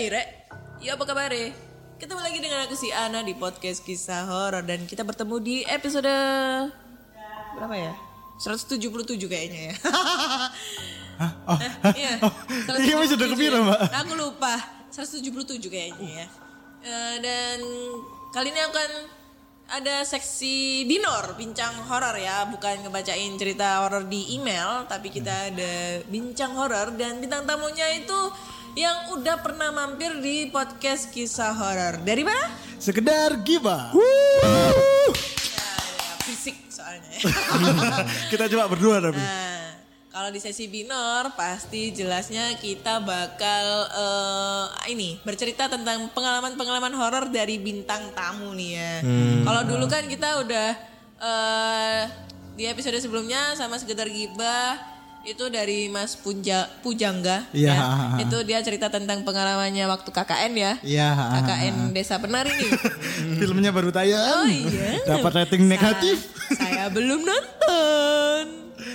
Hai Rek, ya apa kabar Ketemu lagi dengan aku si Ana di podcast kisah horor dan kita bertemu di episode berapa ya? 177 kayaknya ya. Hah? Oh, iya. Iya, Mas, udah 177 kepira, ya. Mbak? Aku lupa. 177 kayaknya ya. Eh, dan kali ini akan ada seksi binor, bincang horor ya, bukan ngebacain cerita horor di email, tapi kita ada bincang horor dan bintang tamunya itu yang udah pernah mampir di podcast kisah horor. Dari mana? Sekedar giba. Ya, ya, fisik soalnya. ya. Kita coba berdua tapi. Nah, kalau di sesi binor pasti jelasnya kita bakal eh, ini bercerita tentang pengalaman-pengalaman horor dari bintang tamu nih ya. Kalau dulu kan kita udah eh, di episode sebelumnya sama sekedar gibah itu dari Mas Punja, Pujangga Iya. ya. Itu dia cerita tentang pengalamannya waktu KKN ya. Iya. KKN Desa Penari nih. Filmnya baru Oh tayang. iya. Dapat rating negatif. Sa- Saya belum nonton.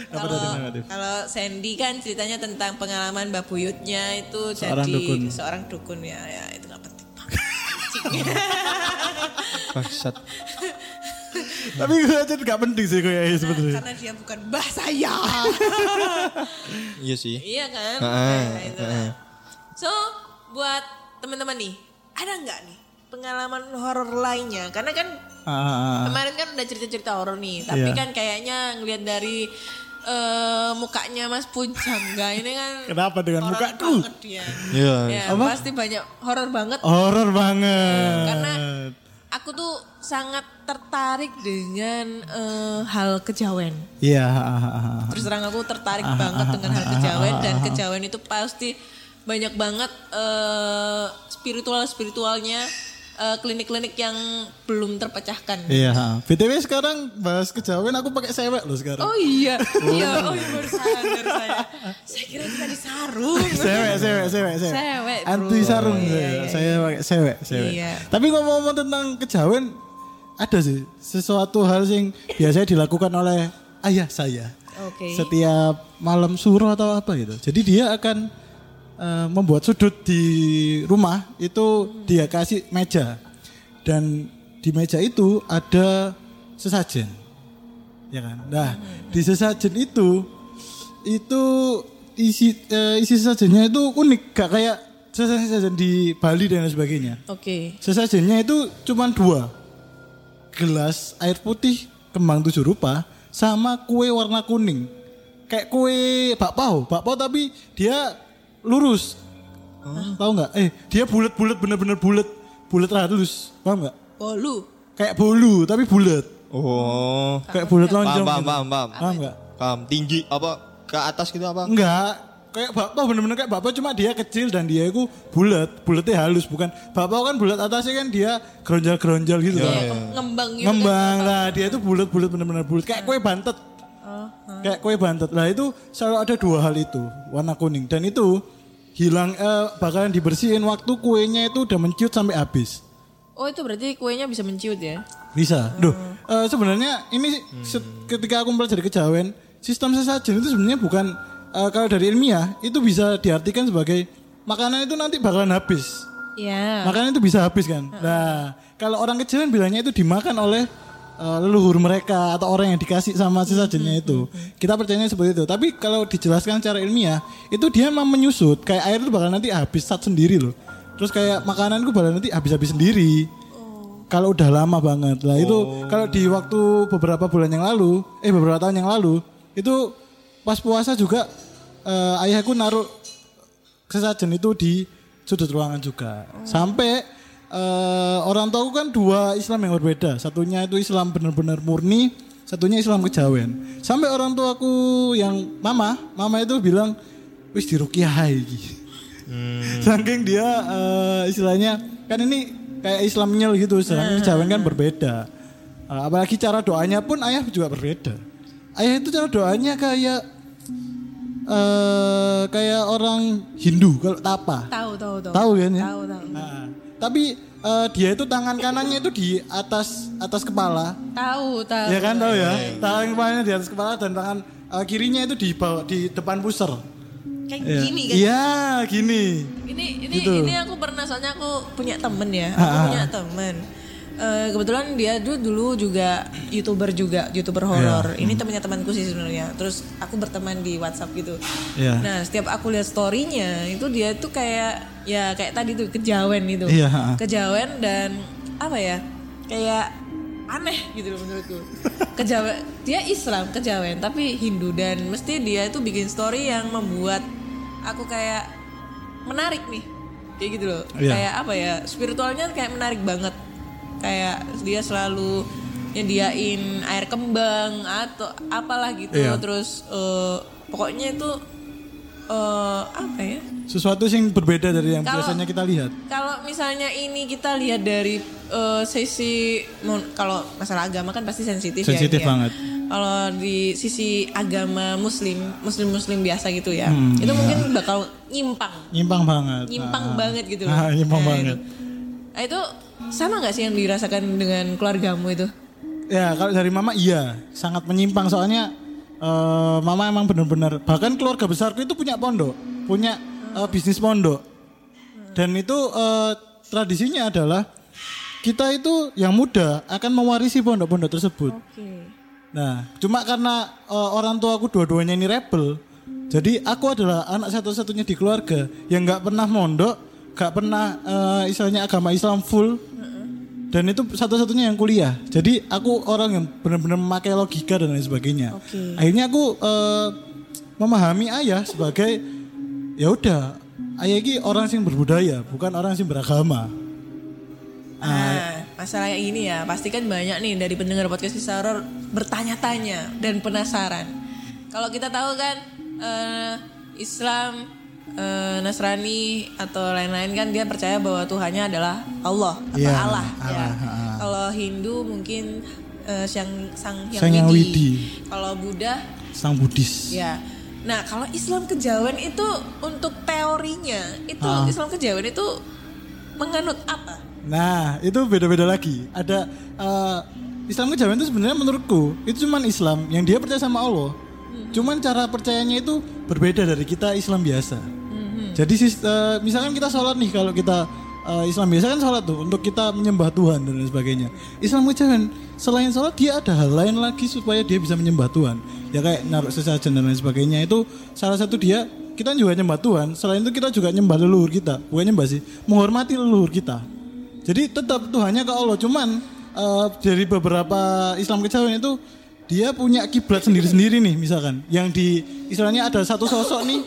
Kalau Sandy kan ceritanya tentang pengalaman bapuyutnya itu Seorang jadi dukun. seorang dukun ya, ya itu gak penting. Bangsat. Tapi gue aja gak penting sih kayaknya sebetulnya. Karena dia bukan bah saya. Iya sih. iya kan? Heeh, Nah, itu. So, buat teman-teman nih, ada nggak nih pengalaman horor lainnya? Karena kan Ah, Kemarin kan udah cerita-cerita horor nih, tapi Iya. kan kayaknya ngelihat dari eh, mukanya Mas Pujangga ini kan Kenapa dengan mukaku? Iya. Ya, Apa? pasti banyak horor banget. Horor banget. Karena aku tuh sangat tertarik dengan eh, hal kejawen. Iya. ah, ah, ah. Terus terang aku tertarik banget dengan hal kejawen dan kejawen itu pasti banyak banget eh, spiritual spiritualnya eh, klinik-klinik yang belum terpecahkan. Iya. BTW sekarang bahas kejawen aku pakai sewek loh sekarang. Oh iya, iya, oh iya baru sadar saya. Saya kira kita di sarung. Sewek, sewek, sewek, sewek. Sewek. Anti sarung Iya, saya. iya, Saya pakai sewek, sewek. Iya. Tapi ngomong-ngomong tentang kejawen, ada sih sesuatu hal yang biasanya dilakukan oleh ayah saya. Oke. Setiap malam suruh atau apa gitu. Jadi dia akan eh, membuat sudut di rumah itu dia kasih meja dan di meja itu ada sesajen, ya kan? Nah di sesajen itu itu isi eh, isi sesajennya itu unik, gak kayak sesajen di Bali dan lain sebagainya. Oke. Sesajennya itu cuma dua. Gelas air putih kembang tujuh rupa sama kue warna kuning. Kayak kue bakpao, bakpao tapi dia lurus. Tahu nggak? Eh, dia bulat-bulat bener-bener bulat. Bulat halus. Paham nggak? Bolu. Kayak bolu tapi bulat. Oh. Kayak bulat lonjong. paham, gitu. paham, paham. Paham nggak? Paham. Tinggi apa? Ke atas gitu apa? Enggak. Kayak bakpao bener-bener kayak bakpao cuma dia kecil dan dia itu bulat. Bulatnya halus bukan. Bakpao kan bulat atasnya kan dia geronjal-geronjal gitu. kan. Kayak ngembang gitu. ngembang kan. lah dia tuh bulat-bulat bener-bener bulat kayak kue bantet Kayak kue bantet. Lah itu selalu ada dua hal itu, warna kuning dan itu hilang eh, bakalan dibersihin waktu kuenya itu udah menciut sampai habis. Oh itu berarti kuenya bisa menciut ya? Bisa. Duh, eh, sebenarnya ini se- ketika aku mempelajari kejawen, sistem sesajen itu sebenarnya bukan eh, kalau dari ilmiah itu bisa diartikan sebagai makanan itu nanti bakalan habis. Iya. Makanan itu bisa habis kan. Nah, kalau orang kejawen bilangnya itu dimakan oleh eh, leluhur mereka atau orang yang dikasih sama sesajennya itu. Kita percayanya seperti itu. Tapi kalau dijelaskan secara ilmiah, itu dia memang menyusut. Kayak air itu bakal nanti habis sat sendiri loh. Terus kayak makanan itu bakal nanti habis-habis sendiri. Kalau udah lama banget. Lah itu kalau di waktu beberapa bulan yang lalu, eh beberapa tahun yang lalu, itu pas puasa juga eh, ayahku naruh sesajen itu di sudut ruangan juga. Sampai eh, orang tuaku kan dua Islam yang berbeda. Satunya itu Islam benar-benar murni, satunya Islam kejawen. Sampai orang tuaku yang mama, mama itu bilang wis diruqyah iki. Saking dia eh, istilahnya kan ini kayak Islam nyel gitu, sedangkan kejawen kan berbeda. Eh, apalagi cara doanya pun ayah juga berbeda. Ayah itu cara doanya kayak eh kayak orang Hindu kalau tapa. Tahu tahu tahu. Tahu kan ya? Tahu tahu. Nah, tapi eh, dia itu tangan kanannya itu di atas atas kepala. Tahu tahu. Ya kan tahu ya? Tangan kepalanya di atas kepala dan tangan eh, kirinya itu di bawah di depan pusar. Kayak Iya. gini kan. Iya, gini. Ini ini Gitu. ini aku pernah soalnya aku punya temen ya. Aku Ah, ah. punya temen. Eh, kebetulan dia dulu dulu juga youtuber juga youtuber horor. Ini temennya temanku sih sebenarnya. Terus aku berteman di WhatsApp gitu. Iya. Nah setiap aku lihat storynya itu dia tuh kayak ya kayak tadi tuh kejawen gitu. Iya. Kejawen dan apa ya kayak aneh gitu loh menurutku. Kejawen dia Islam kejawen tapi Hindu dan mesti dia itu bikin story yang membuat aku kayak menarik nih kayak gitu loh Iya. kayak apa ya spiritualnya kayak menarik banget kayak dia selalu nyediain air kembang atau apalah gitu Iya. terus eh, pokoknya itu eh, apa ya Sesuatu yang berbeda dari yang Kalau- biasanya kita lihat. kalau misalnya ini kita lihat dari eh, sisi kalau masalah agama kan pasti sensitif, Sensitif ya. ini ya. banget. Kalau di sisi agama muslim, muslim-muslim biasa gitu ya. Hmm, itu mungkin bakal nyimpang. Nyimpang banget. Nyimpang Ah. banget gitu loh. Ah, nyimpang Nah, banget. Itu. Nah, itu sama nggak sih yang dirasakan dengan keluargamu itu? Ya kalau dari mama iya sangat menyimpang soalnya eh, mama emang benar-benar bahkan keluarga besarku itu punya pondok, punya eh, bisnis pondok. Dan itu eh, tradisinya adalah kita itu yang muda akan mewarisi pondok-pondok tersebut. Oke. Nah, cuma karena eh, orang tua aku dua-duanya ini rebel, jadi aku adalah anak satu-satunya di keluarga yang nggak pernah mondok, nggak pernah eh, istilahnya agama Islam full, dan itu satu-satunya yang kuliah. Jadi aku orang yang benar-benar memakai logika dan lain sebagainya. Oke. Akhirnya aku eh, memahami ayah sebagai ya udah, ayah ini orang yang berbudaya, bukan orang yang beragama. Nah, masalah yang ini ya, pasti kan banyak nih dari pendengar podcast kisah horor bertanya-tanya dan penasaran. Kalau kita tahu kan eh, Islam, eh, Nasrani atau lain-lain kan dia percaya bahwa Tuhannya adalah Allah atau Iya, Allah. ya. Allah, ha. Kalau Hindu mungkin eh, sang sang Sang Hyang Widi. Kalau Buddha Sang Buddhis. Ya. Nah, kalau Islam kejawen itu untuk teorinya, itu Ah. Islam kejawen itu menganut apa? Nah, itu beda-beda lagi. Ada eh, Islam kejawen itu sebenarnya menurutku itu cuman Islam yang dia percaya sama Allah. Cuman cara percayanya itu berbeda dari kita Islam biasa. Jadi sis- eh, misalkan kita sholat nih kalau kita eh, Islam biasa kan sholat tuh untuk kita menyembah Tuhan dan lain sebagainya. Islam kejawen selain sholat dia ada hal lain lagi supaya dia bisa menyembah Tuhan. Ya kayak naruh sesajen dan lain sebagainya itu salah satu dia kita juga nyembah Tuhan. Selain itu kita juga nyembah leluhur kita. Bukan nyembah sih, menghormati leluhur kita. Jadi tetap Tuhannya ke Allah. Cuman eh, dari beberapa Islam kejawen itu dia punya kiblat sendiri-sendiri nih misalkan. Yang di istilahnya ada satu sosok nih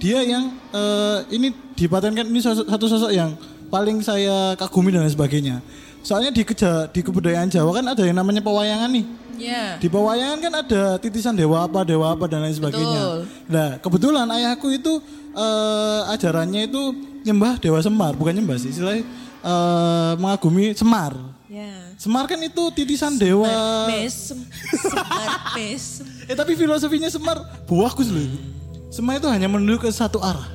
dia yang eh, ini dipatenkan ini sosok- satu sosok yang paling saya kagumi dan lain sebagainya. Soalnya di keja, di kebudayaan Jawa kan ada yang namanya pewayangan nih. Ya. Di pewayangan kan ada titisan dewa apa, dewa apa dan lain sebagainya. Betul. Nah, kebetulan ayahku itu eh, ajarannya itu nyembah dewa Semar, bukan nyembah sih, istilahnya eh, mengagumi Semar. Ya. Semar kan itu titisan dewa. Mesem, semar mesem. Eh tapi filosofinya Semar bagus loh. Semar itu hanya menuju ke satu arah.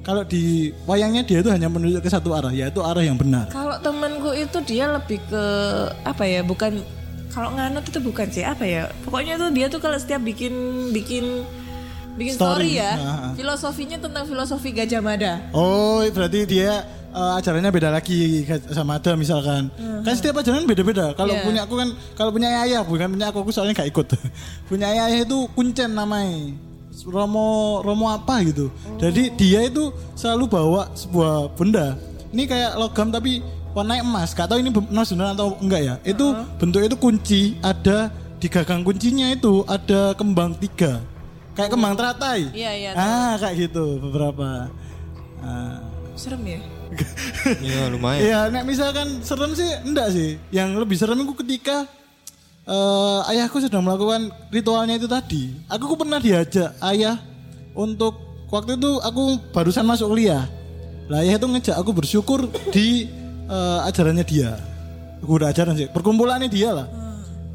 Kalau di wayangnya dia itu hanya menuju ke satu arah, yaitu arah yang benar. Kalau temanku itu dia lebih ke apa ya? Bukan kalau nganut itu bukan sih apa ya? Pokoknya tuh dia tuh kalau setiap bikin bikin bikin story, Story, ya, ah. filosofinya tentang filosofi Gajah Mada. Oh, berarti dia eh, ajarannya beda lagi sama ada misalkan. Kan setiap ajaran beda-beda. Kalau Iya. punya aku kan kalau punya ayah bukan punya aku aku soalnya gak ikut. punya ayah itu kuncen namanya. Romo Romo apa gitu. Jadi dia itu selalu bawa sebuah benda. Ini kayak logam tapi warna emas. Gak tahu ini nasional atau enggak ya. Itu bentuknya itu kunci, ada di gagang kuncinya itu ada kembang tiga. Kayak kembang teratai. Iya, iya, Ah, kayak gitu beberapa. Ah. Serem ya? Iya lumayan. Iya, nek misalkan serem sih enggak sih. Yang lebih serem itu ketika eh, ayahku sedang melakukan ritualnya itu tadi. Aku ku pernah diajak ayah untuk waktu itu aku barusan masuk kuliah. Lah ayah itu ngejak aku bersyukur di eh, ajarannya dia. Aku udah ajaran sih, perkumpulannya dia lah.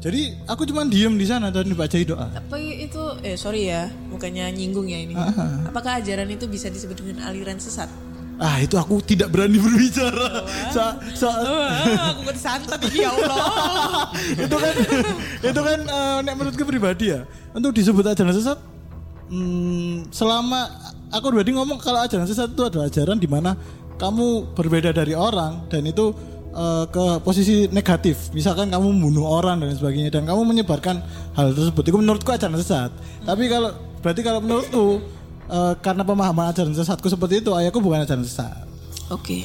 Jadi aku cuma diem di sana dan dibacain doa. Tapi itu eh sorry ya, bukannya nyinggung ya ini. Apakah ajaran itu bisa disebut dengan aliran sesat? Ah itu aku tidak berani berbicara. Sa- sa- Wah, aku kesantet ya Allah. itu kan itu kan eh, nek menurutku pribadi ya untuk disebut ajaran sesat hmm, selama aku berarti ngomong kalau ajaran sesat itu adalah ajaran di mana kamu berbeda dari orang dan itu eh, ke posisi negatif misalkan kamu membunuh orang dan sebagainya dan kamu menyebarkan hal tersebut itu menurutku ajaran sesat tapi kalau berarti kalau menurutku eh, karena pemahaman ajaran sesatku seperti itu ayahku bukan ajaran sesat Oke.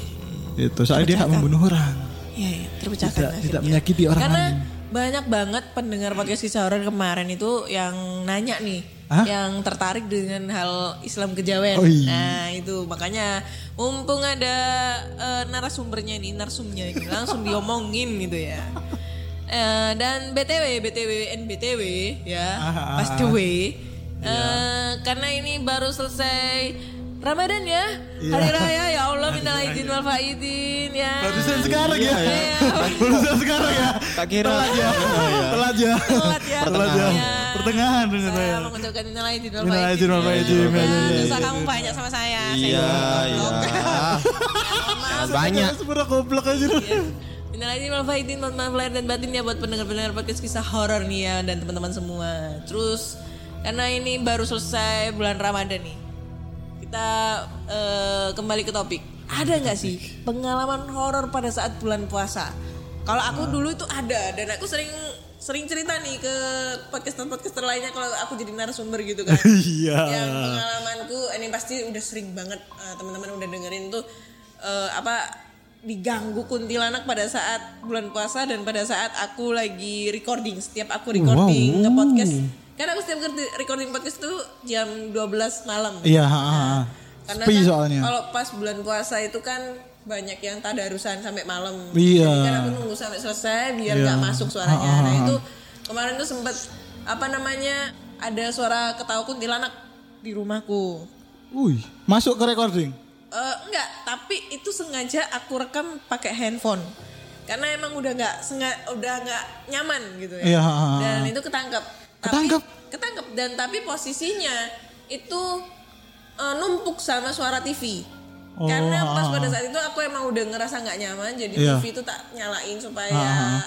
itu soalnya dia membunuh orang Iya, iya, terpecahkan tidak, akhirnya. tidak menyakiti orang Karena lain banyak banget pendengar podcast kisah horor kemarin itu yang nanya nih, Hah? yang tertarik dengan hal Islam kejawen. Oh, iya. Nah itu makanya mumpung ada eh, narasumbernya nih, narsumnya ini langsung diomongin gitu ya. Eh, dan btw, btw, nbtw ya, Ah, way. Eh, karena ini baru selesai Ramadan ya, hari raya ya Allah minal aidin wal faidin ya. Barusan sekarang ya. Iya. Barusan sekarang ya. Tak kira. Telat ya. Telat ya. Telat ya. Telat ya. Iya. Pertengahan ternyata ya. Saya mengucapkan minal aidin wal Minal aidin wal. Ya, Iya, iya, Dosa iya, kamu banyak sama saya. Saya Iya, iya. Banyak. Sebenarnya goblok aja. Minal aidin wal faidin, mohon maaf lahir dan batin ya buat pendengar-pendengar podcast kisah horor nih ya dan teman-teman semua. Terus karena ini baru selesai bulan Ramadan nih. Kita eh, kembali ke topik. Ada nggak sih pengalaman horor pada saat bulan puasa? Kalau aku dulu itu ada dan aku sering sering cerita nih ke podcaster-podcaster lainnya kalau aku jadi narasumber gitu kan. Iya. Yang pengalamanku ini pasti udah sering banget eh, teman-teman udah dengerin tuh eh, apa diganggu kuntilanak pada saat bulan puasa dan pada saat aku lagi recording. Setiap aku recording Wow. ke podcast. Karena aku setiap recording podcast tuh jam 12 malam. Iya, ha, ha, ha. Karena Sepi kan soalnya. kalau pas bulan puasa itu kan banyak yang tadarusan sampai malam. Iya. Jadi kan aku nunggu sampai selesai biar Iya. nggak masuk suaranya. Ah, ah, Nah ah. itu kemarin tuh sempet apa namanya ada suara ketawa kuntilanak di rumahku. Wih, masuk ke recording. Eh, enggak, tapi itu sengaja aku rekam pakai handphone. Karena emang udah nggak sengaja udah nggak nyaman gitu ya. Iya, ha, ha, ha. Dan itu ketangkep. Ketangkep? ketangkep dan tapi posisinya itu eh, numpuk sama suara TV. Oh, Karena pas pada saat itu aku emang udah ngerasa nggak nyaman, jadi Iya. TV itu tak nyalain supaya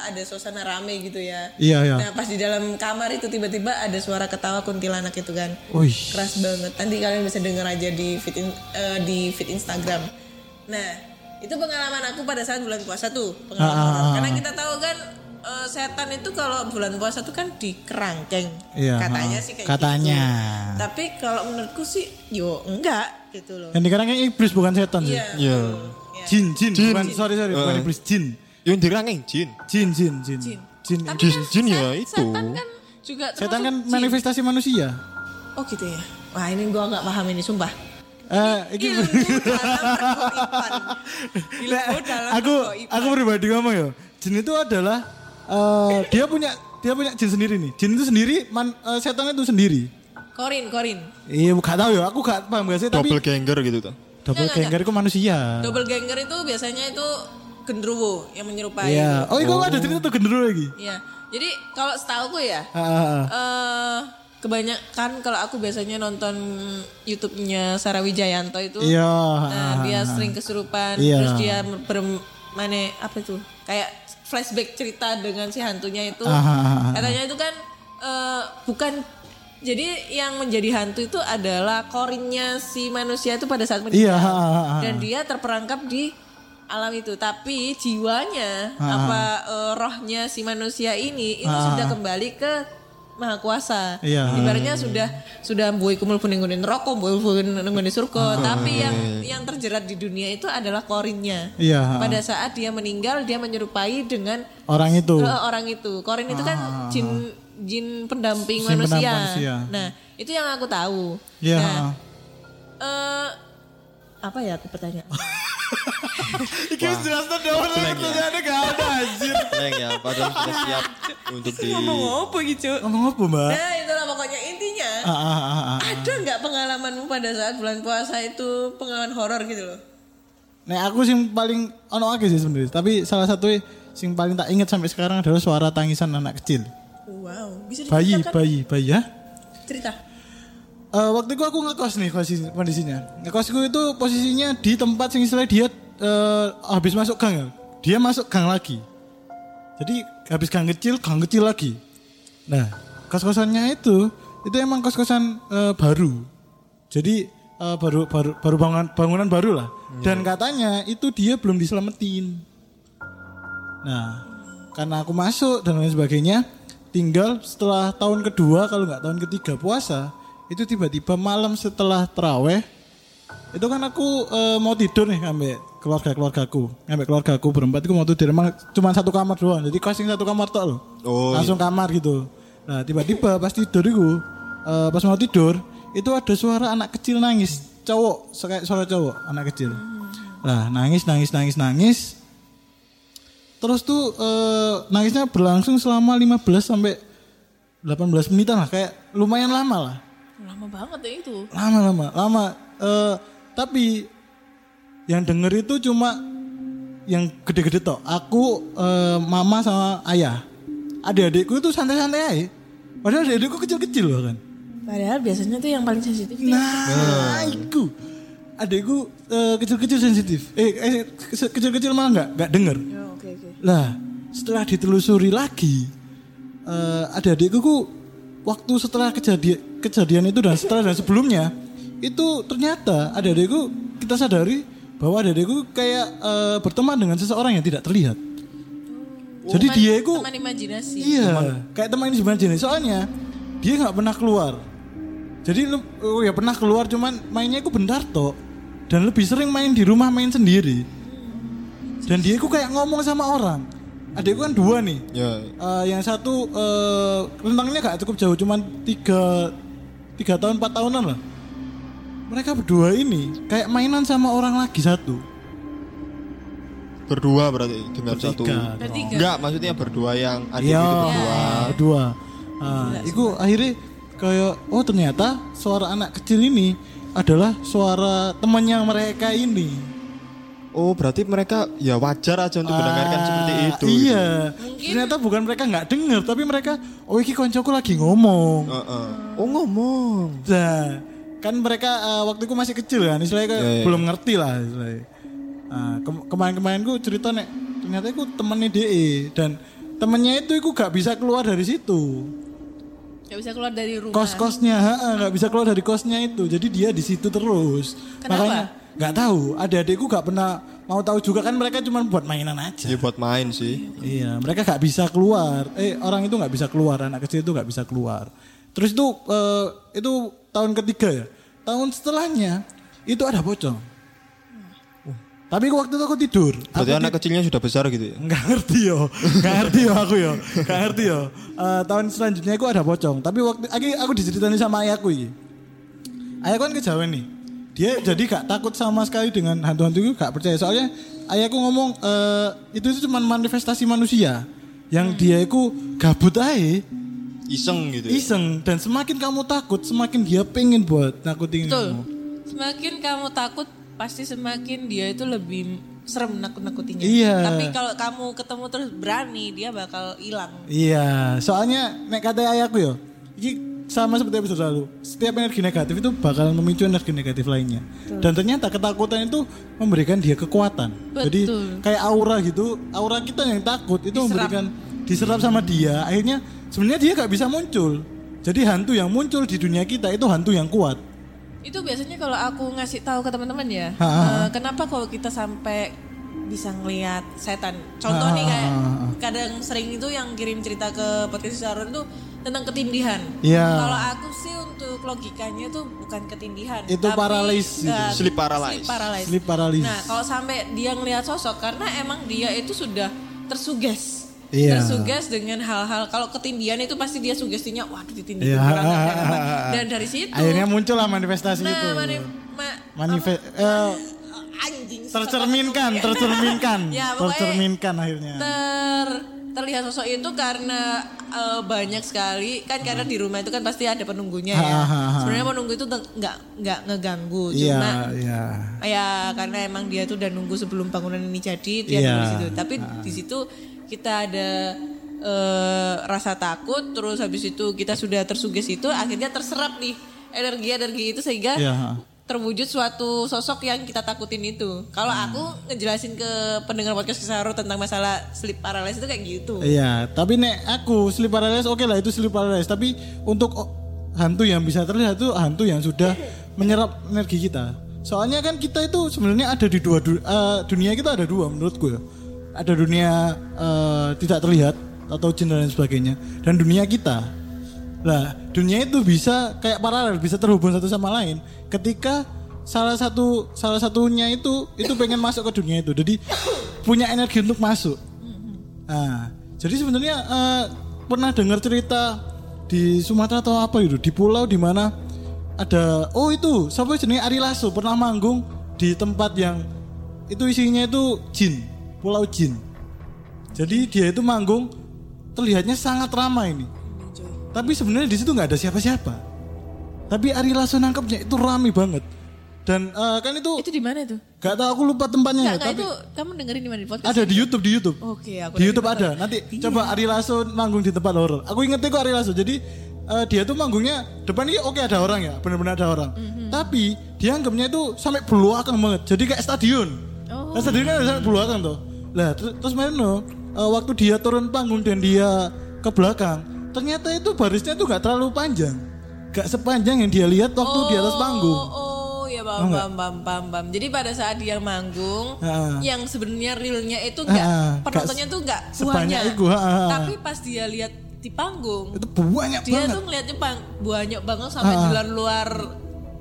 ada suasana rame gitu ya. Iya, iya. Nah pas di dalam kamar itu tiba-tiba ada suara ketawa kuntilanak itu kan Wih. keras banget. Nanti kalian bisa denger aja di feed in- eh, di feed Instagram. Nah, itu pengalaman aku pada saat bulan puasa tuh, pengalaman ah, Karena kita tahu kan eh, setan itu kalau bulan puasa tuh kan di kerangkeng. Iya, Katanya sih kayak katanya. gitu. Tapi kalau menurutku sih yo enggak gitu loh. Yang dikerangnya iblis bukan setan sih. Iya. Iya. Jin, jin, Jin. bukan sorry sorry, bukan Eh. iblis jin. Yang dirangin jin. Jin, jin, jin. Jin. Jin. Tapi Jin, kan jin ya set- itu. Setan kan juga Setan kan jin. manifestasi manusia. Oh gitu ya. Wah ini gua nggak paham ini sumpah. Eh, iki Ilmu dalam pergoiban. Ilmu dalam aku aku pribadi ngomong ya. Jin itu adalah eh, dia punya dia punya jin sendiri nih. Jin itu sendiri, man, eh, setan itu sendiri. Korin, Korin. Iya, gak tahu ya. Aku gak paham gak sih. Tapi Double ganger gitu tuh. double Enggak, enggak, ganger itu manusia. Double ganger itu biasanya itu genderuwo yang menyerupai. Iya. Oh, itu ada cerita tuh genderuwo lagi. Iya. Jadi kalau setahuku ya, Ah, ah, ah. eh kebanyakan kalau aku biasanya nonton YouTube-nya Sarah Wijayanto itu, Iya. nah ah, dia sering kesurupan, Iya. terus dia bermane apa itu, kayak flashback cerita dengan si hantunya itu, Ah, ah, ah, katanya itu kan eh, bukan jadi yang menjadi hantu itu adalah korinnya si manusia itu pada saat meninggal. Iya, dan dia terperangkap di alam itu. Tapi jiwanya Ah, apa eh, rohnya si manusia ini itu sudah kembali ke maha kuasa Iya. ibaratnya sudah sudah boy kumul puning kuning rokok boy puning kuning surga tapi yang yang terjerat di dunia itu adalah korinnya Iya. pada saat dia meninggal dia menyerupai dengan Orang itu. eh, orang itu korin itu kan jin jin pendamping Jin pendamping manusia. manusia. nah itu yang aku tahu Iya. nah eh apa ya aku pertanyaan Iki wis jelas tuh dong, pertanyaannya gak ada anjir. Neng ya, padahal sudah siap untuk di ngomong apa gitu Ngomong apa, Mbak? nah itulah pokoknya intinya Ah, ah, ah, ah. ada nggak pengalamanmu pada saat bulan puasa itu pengalaman horor gitu loh Nek aku sing paling ono akeh sih sebenarnya, tapi salah satu sing paling tak ingat sampai sekarang adalah suara tangisan anak kecil. wow bisa Bayi, diceritakan bayi, bayi ya. cerita Eh, waktu itu aku ngekos nih posisi, kondisinya. Ngekosku itu posisinya di tempat sing istilah dia eh, habis masuk gang ya. Dia masuk gang lagi. Jadi habis gang kecil, gang kecil lagi. Nah, kos-kosannya itu itu emang kos-kosan eh, baru. Jadi eh, baru baru baru bangunan bangunan baru lah. Dan katanya itu dia belum diselamatin. Nah, karena aku masuk dan lain sebagainya, tinggal setelah tahun kedua kalau nggak tahun ketiga puasa, itu tiba-tiba malam setelah teraweh, itu kan aku eh, mau tidur nih ambek keluarga keluargaku, ambek keluargaku berempat itu mau tidur, emang cuma satu kamar doang, jadi kosing satu kamar tok loh, Oh, langsung kamar gitu. Nah tiba-tiba pas tidur itu, eh, pas mau tidur, itu ada suara anak kecil nangis, cowok, kayak suara cowok, anak kecil. Nah nangis, nangis, nangis, nangis. Terus tuh eh, nangisnya berlangsung selama 15 sampai 18 menitan lah, kayak lumayan lama lah. Lama banget ya itu Lama lama, lama. Eh, tapi yang denger itu cuma yang gede-gede toh. Aku, eh, mama sama ayah. Adik-adikku itu santai-santai aja. Padahal adik-adikku kecil-kecil loh kan. padahal biasanya tuh yang paling sensitif dia. Nah, itu. Adikku eh, kecil-kecil sensitif. Eh, eh, kecil- kecil-kecil malah nggak nggak denger. Ya, oke oke Lah, setelah ditelusuri lagi, eh ada adikku ku, waktu setelah kejadian kejadian itu dan setelah dan sebelumnya itu ternyata ada adikku kita sadari bahwa ada adikku kayak eh, berteman dengan seseorang yang tidak terlihat. Jadi Teman- dia itu teman imajinasi iya kayak teman ini sebenarnya soalnya dia nggak pernah keluar. Jadi oh ya pernah keluar cuman mainnya itu bentar toh dan lebih sering main di rumah main sendiri. Dan dia itu kayak ngomong sama orang. Adikku kan dua nih. Ya, Eh, yang satu eh, rentangnya gak cukup jauh, cuman tiga tiga tahun empat tahunan lah. Mereka berdua ini kayak mainan sama orang lagi satu. berdua berarti dengan satu. Bertiga. Enggak, maksudnya berdua yang adik Iya, itu berdua. berdua. Ah, itu akhirnya kayak oh ternyata suara anak kecil ini adalah suara temannya mereka ini. Oh, berarti mereka ya wajar aja untuk mendengarkan Ah, seperti itu. Iya. Ternyata bukan mereka nggak dengar, tapi mereka oh iki koncoku lagi ngomong. Heeh. Oh, ngomong. Nah, kan mereka eh, waktu itu masih kecil kan, istilahnya kayak Iya, iya. belum ngerti lah istilahnya. Nah, ke- kemarin-kemarin gue cerita nek ternyata itu temennya DE dan temennya itu aku gak bisa keluar dari situ. Gak bisa keluar dari rumah. Kos-kosnya nggak bisa keluar dari kosnya itu. Jadi dia di situ terus. Kenapa? Makanya nggak tahu. Adik-adikku gak pernah mau tahu juga kan mereka cuma buat mainan aja. Ya buat main sih. Iya, mereka gak bisa keluar. Eh, orang itu gak bisa keluar, anak kecil itu gak bisa keluar. Terus itu eh, itu tahun ketiga ya. Tahun setelahnya itu ada pocong. Tapi waktu itu aku tidur. Berarti aku anak kecilnya sudah besar gitu ya. Nggak ngerti yo, nggak ngerti yo aku yo, nggak ngerti yo. Eh, tahun selanjutnya aku ada pocong. Tapi waktu aku, aku diceritain sama ayahku ini. Ayahku kan kejawen nih. Dia jadi gak takut sama sekali dengan hantu-hantu itu gak percaya. Soalnya ayahku ngomong eh, itu itu cuma manifestasi manusia yang dia itu gabut aja, Iseng gitu. Ya. iseng dan semakin kamu takut semakin dia pengen buat nakutin Betul. kamu. Semakin kamu takut, pasti semakin dia itu lebih serem nakut-nakutinya. Iya. Tapi kalau kamu ketemu terus berani, dia bakal hilang. Iya, soalnya nek kata ayahku yo, sama seperti episode lalu. Setiap energi negatif itu bakal memicu energi negatif lainnya. Dan ternyata ketakutan itu memberikan dia kekuatan. Jadi Betul. kayak aura gitu, aura kita yang takut itu Diserap. memberikan diserap sama dia. Akhirnya sebenarnya dia gak bisa muncul. Jadi hantu yang muncul di dunia kita itu hantu yang kuat. Itu biasanya kalau aku ngasih tahu ke teman-teman ya, Ha, ha, eh, kenapa kalau kita sampai bisa ngelihat setan. Contoh Ha, nih kayak ha, ha. kadang sering itu yang kirim cerita ke podcast Sarun tuh tentang ketindihan. Iya. Kalau aku sih untuk logikanya itu bukan ketindihan, Itu tapi, paralysis gitu. eh, Sleep paralysis. Sleep paralysis. Sleep paralysis. Nah, kalau sampai dia ngelihat sosok karena emang dia itu sudah tersuges. Iya. Tersuges dengan hal-hal kalau ketindihan itu pasti dia sugestinya waduh ditindih Iya. orang. Dan dari situ Akhirnya muncullah manifestasi Nah, itu. mani, ma- Manifest apa- anjing tercerminkan, tercerminkan, Ya, tercerminkan akhirnya. ter terlihat sosok itu karena eh, banyak sekali kan karena di rumah itu kan pasti ada penunggunya ya. Ha, ha, ha. Sebenarnya penunggu itu nggak nggak ngeganggu, Iya, cuma iya. ya karena emang dia tuh udah nunggu sebelum bangunan ini jadi dia nunggu di situ. Tapi di situ kita ada eh, rasa takut, terus habis itu kita sudah tersuges itu, akhirnya terserap nih energi-energi itu sehingga Iya. Terwujud suatu sosok yang kita takutin itu. Kalau Hmm. aku ngejelasin ke pendengar podcast Kisaru tentang masalah sleep paralysis itu kayak gitu. Iya, tapi nek aku sleep paralysis oke lah itu sleep paralysis, tapi untuk hantu yang bisa terlihat itu hantu yang sudah menyerap energi kita. Soalnya kan kita itu sebenarnya ada di dua du- eh, dunia kita ada dua menurutku ya. Ada dunia eh, tidak terlihat atau jin dan sebagainya dan dunia kita. Nah, dunia itu bisa kayak paralel, bisa terhubung satu sama lain ketika salah satu salah satunya itu itu pengen masuk ke dunia itu. Jadi punya energi untuk masuk. Nah, jadi sebenarnya eh, pernah dengar cerita di Sumatera atau apa itu di pulau di mana ada oh itu siapa jenis Ari Lasso pernah manggung di tempat yang itu isinya itu jin, pulau jin. Jadi dia itu manggung terlihatnya sangat ramai ini. Tapi sebenarnya di situ nggak ada siapa-siapa. Tapi Ari Lasso nangkepnya itu ramai banget. Dan eh, kan itu Itu di mana itu? gak tahu aku lupa tempatnya Enggak, ya, enggak tapi itu kamu dengerin di mana di podcast? ada di YouTube di YouTube. Oke, aku di YouTube ada. Nanti Iya. coba Ari Lasso manggung di tempat horor. Aku ingetnya kok Ari Lasso. Jadi eh, dia tuh manggungnya depan ini oke ada orang ya, benar-benar ada orang. Mhm. Tapi dia anggapnya itu sampai belakang banget. Jadi kayak stadion. Oh. Nah, stadion kan ada sampai belakang tuh. Lah ter- terus mana no, eh, waktu dia turun panggung dan dia ke belakang, ternyata itu barisnya tuh gak terlalu panjang. Gak sepanjang yang dia lihat waktu di atas panggung. Oh, ya paham, paham, paham, paham, paham. Jadi pada saat dia manggung, Ha. yang sebenarnya realnya itu enggak, Ha, penontonnya gak tuh enggak sebanyak buahnya. itu, ha, ha. Tapi pas dia lihat di panggung, Itu banyak dia banget. tuh ngeliatnya bang, banyak banget sampai di luar luar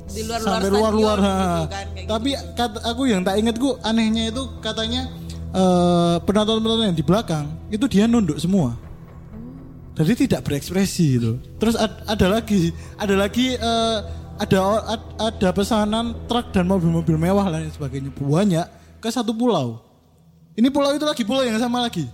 di luar luar sampai luar luar gitu kan, kayak tapi gitu. kata aku yang tak ingat gue anehnya itu katanya eh, penonton-penonton yang di belakang itu dia nunduk semua jadi tidak berekspresi gitu. Terus ad- ada lagi ada lagi eh, ada ad- ada pesanan truk dan mobil-mobil mewah dan sebagainya. Banyak ke satu pulau. Ini pulau itu lagi pulau yang sama lagi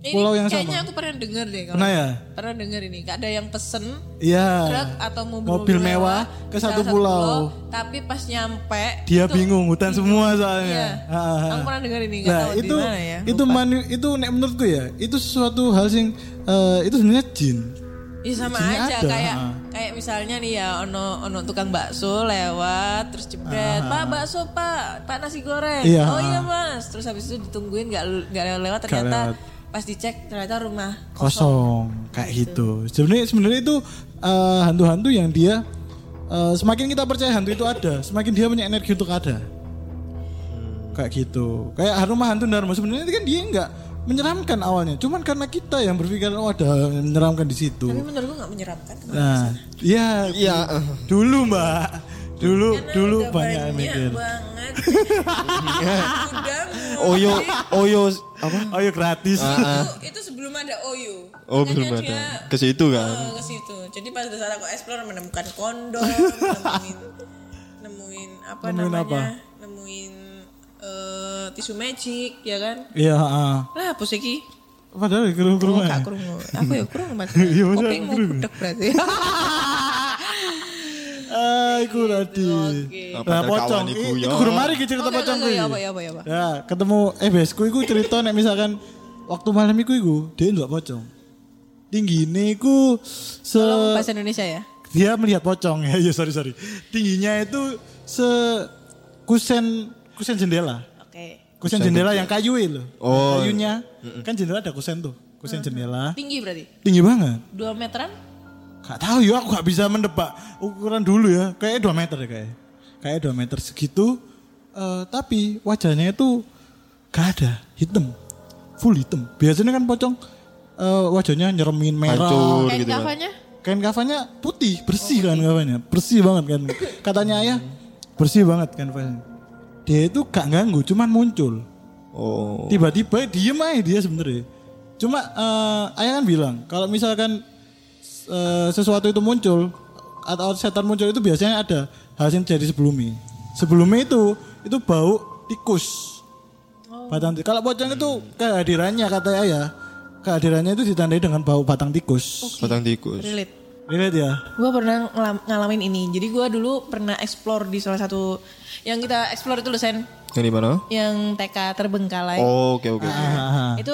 Ini pulau yang kayaknya sama. aku pernah denger deh kalau Pernah ya? pernah denger ini ada yang pesen Iya. truk atau mobil, Mobil mewah ke satu pulau. tapi pas nyampe dia itu- bingung hutan semua Iya. soalnya Ah, ah, ah. Aku pernah denger ini Nah, tahu itu di mana ya. itu lupa. manu, itu nek menurutku ya itu sesuatu hal sing eh, itu sebenarnya jin. Ya sama Jinnya aja ada, kayak ha. kayak misalnya nih ya ono ono tukang bakso lewat terus jebret pak bakso pak pak nasi goreng Iya, oh iya mas terus habis itu ditungguin nggak nggak lewat ternyata lewat. Pas dicek ternyata rumah Kosong kayak gitu. Sebenarnya sebenarnya itu eh, hantu-hantu yang dia eh, semakin kita percaya hantu itu ada, semakin dia punya energi untuk ada. Kayak gitu. Kayak rumah hantu Dharma sebenarnya kan dia nggak menyeramkan awalnya. Cuman karena kita yang berpikiran oh ada yang menyeramkan di situ. tapi menurutku nggak menyeramkan Nah, iya, Iya. dulu mbak, dulu Karena dulu udah banyak yang mikir. banget udah Oyo, Oyo apa? Oh ya gratis. itu, itu sebelum ada Oyo Oh Makanya belum ada. Ke situ kan. eh, ke situ jadi pas saat aku explore menemukan kondom nemuin nemuin apa Nemuin namanya apa? nemuin eh, tisu magic ya kan Iya, heeh. lah apa sih ki Padahal ke rumah. Oh, gak kurung. Aku ya kurung mas. Iya, mau budek berarti. Iku tadi. Nah, pocong. iku, ya. Guru mari ki cerita pocong kuwi. ya apa, apa, apa. Ketemu eh besku iku cerita nek misalkan waktu malam iku iku dia ndelok pocong. Tingginya iku se Tolong bahasa Indonesia ya. dia melihat pocong ya, ya sorry sorry. Tingginya itu se kusen kusen jendela. Oke. Kusen jendela yang kayu itu. Oh. Kayunya. Kan jendela ada kusen tuh. Kusen jendela. Tinggi berarti? Tinggi banget. 2 meteran? Gak tahu ya, aku gak bisa mendebak ukuran dulu ya. Kayaknya 2 meter ya kayak. Kayak 2 meter segitu. Eh, tapi wajahnya itu gak ada, hitam. Full hitam. Biasanya kan pocong eh, wajahnya nyeremin merah. Hancur Kain gitu kan. kafanya? Kain kafannya putih, bersih kan kafannya. Bersih banget kan. Katanya ayah, bersih banget kan kafannya. Dia itu gak ganggu, cuman muncul. Oh. Tiba-tiba diem aja dia sebenarnya. Cuma eh, ayah kan bilang kalau misalkan eh, sesuatu itu muncul atau setan muncul itu biasanya ada hal yang terjadi sebelumnya. Sebelumnya itu itu bau tikus. Batang tikus. Kalau pocong itu kehadirannya kata ayah, kehadirannya itu ditandai dengan bau batang tikus. Batang tikus. Relate. Lihat ya. Gue pernah ngalamin ini. Jadi gue dulu pernah explore di salah satu yang kita explore itu loh Sen, Yang di mana? yang TK terbengkalai. Oh, oke oke. Ah, Itu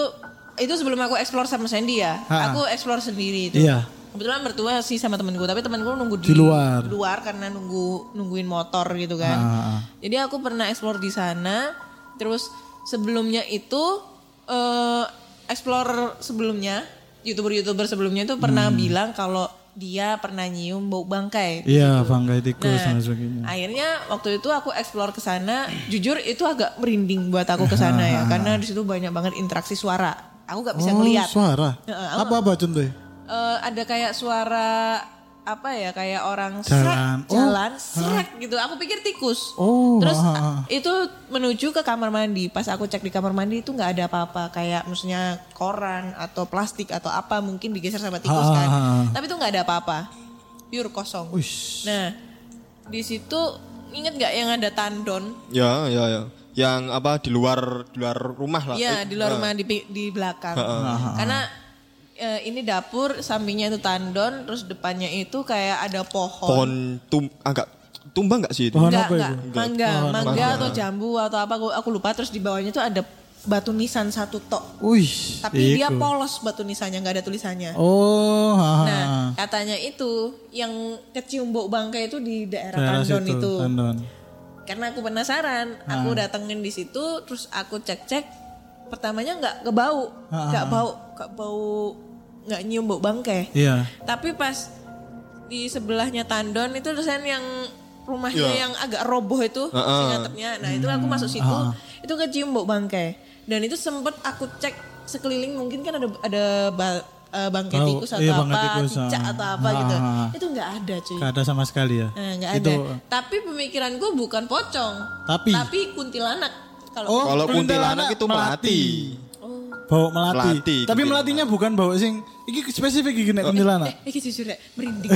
itu sebelum aku explore sama Sandy ya. Ha. Aku explore sendiri itu. Iya. Kebetulan bertua sih sama temen gue, tapi temen gue nunggu di, Di luar. luar karena nunggu nungguin motor gitu kan. Ah. Jadi aku pernah explore di sana. Terus sebelumnya itu eh explore sebelumnya youtuber-youtuber sebelumnya itu pernah bilang kalau dia pernah nyium bau bangkai. Hmm. Iya, bangkai tikus Nah, dan sebagainya. akhirnya waktu itu aku explore ke sana, jujur itu agak merinding buat aku ke sana ya, karena di situ banyak banget interaksi suara. Aku nggak bisa oh, ngeliat. suara. Apa-apa contohnya? Eh, ada kayak suara apa ya, kayak orang Jalan. srek, Oh, jalan, srek gitu. Aku pikir tikus. Oh, Terus itu menuju ke kamar mandi. Pas aku cek di kamar mandi itu nggak ada apa-apa, kayak maksudnya koran atau plastik atau apa mungkin digeser sama tikus Ah, kan. Tapi itu nggak ada apa-apa, pure kosong. Uish. Nah, di situ inget nggak yang ada tandon? Ya, ya, ya. Yang apa di luar di luar rumah lah. Iya, Eh, di luar rumah di di belakang. Karena eh, ini dapur, sampingnya itu tandon, terus depannya itu kayak ada pohon. Pohon tum agak tumbang nggak sih itu? Pohon Enggak, apa enggak. itu? Mangga, mangga atau jambu atau apa aku, aku lupa terus di bawahnya tuh ada batu nisan satu tok. Wih. Tapi dia iku. polos batu nisannya, nggak ada tulisannya. Oh, ha, ha, Nah, ha. katanya itu yang kecium bau bangkai itu di daerah, Daerah tandon situ, itu. Tandon. Karena aku penasaran, aku datengin di situ, terus aku cek-cek, pertamanya nggak kebau, nggak bau, nggak bau, nggak nyium bau bangkai. Iya. Tapi pas di sebelahnya tandon itu dosen yang rumahnya Iya. yang agak roboh itu, si ngatepnya. Nah itu aku masuk situ, itu kecium bau bangkai. Dan itu sempet aku cek sekeliling mungkin kan ada ada ba- eh, bangkai Bau, tikus atau iya, apa, tikus, cicak ah. atau apa gitu. ah. Itu nggak ada cuy. Gak ada sama sekali ya. Nah, nggak Itu ada. Tapi pemikiranku bukan pocong. Tapi? kuntilanak. Kalau Oh, Kalau kuntilanak itu melati. Bau melati. Melati, Tapi kuntilanak. melatinya bukan bau sing iki spesifik iki nek kuntilanak. eh, eh jujur ya, merinding.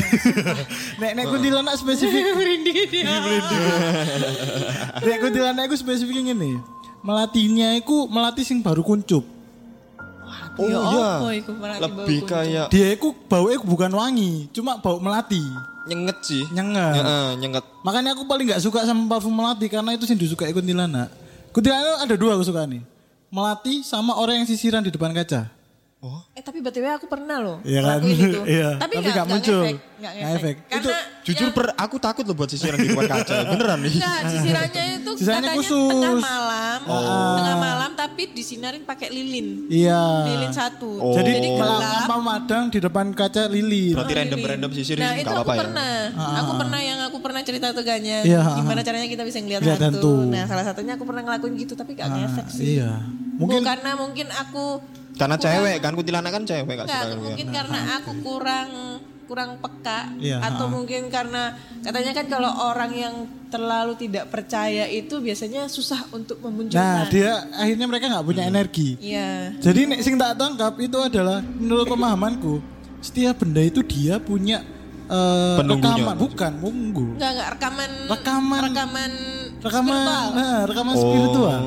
Nek nek kuntilanak spesifik. merinding dia. nek kuntilanak iku spesifik ngene. Melatinya iku melati sing baru kuncup. Oh Ya iya. Lebih kayak Dia iku bau iku bukan wangi, cuma bau melati. nyenget sih. Nyengat. Ya, eh, nyenget. Makanya aku paling nggak suka sama parfum melati karena itu sing disukai kuntilanak. Kuntilanak ada dua aku suka nih. Melati sama orang yang sisiran di depan kaca. Eh tapi btw aku pernah loh Iya kan? itu. Iya, Tapi tapi nggak nggak muncul. ngefek, nggak Nggak ngefek. efek. Karena Jujur yang- per, aku takut loh buat sisiran di depan kaca. Beneran nih. Enggak, sisirannya itu Sisirannya katanya khusus. Oh. tengah malam, tengah malam tapi disinarin pakai lilin, Iya. lilin satu. Oh. Jadi Jadi gelap memadang di depan kaca lilin. Berarti Oh, random-random sisirin Nah nggak itu aku apa-apa ya. pernah, aku pernah yang aku pernah cerita tuh Ganya, Iya, gimana ah. caranya kita bisa ngeliat hantu. hantu. Nah salah satunya aku pernah ngelakuin gitu tapi gak ngefek sih. Iya. Mungkin karena mungkin aku Karena cewek kan kuntilanak kan cewek nggak Enggak, suka kan. mungkin karena aku kurang kurang peka Iya, atau ha. mungkin karena katanya kan kalau orang yang terlalu tidak percaya itu biasanya susah untuk Nah, memunculkan. dia akhirnya mereka nggak punya energi. Iya. Jadi nek sing tak tangkap itu adalah menurut pemahamanku, setiap benda itu dia punya Penunggunya. rekaman, bukan munggu. Enggak enggak rekaman Rekaman. rekaman Rekaman, spiritual. nah, rekaman spiritual.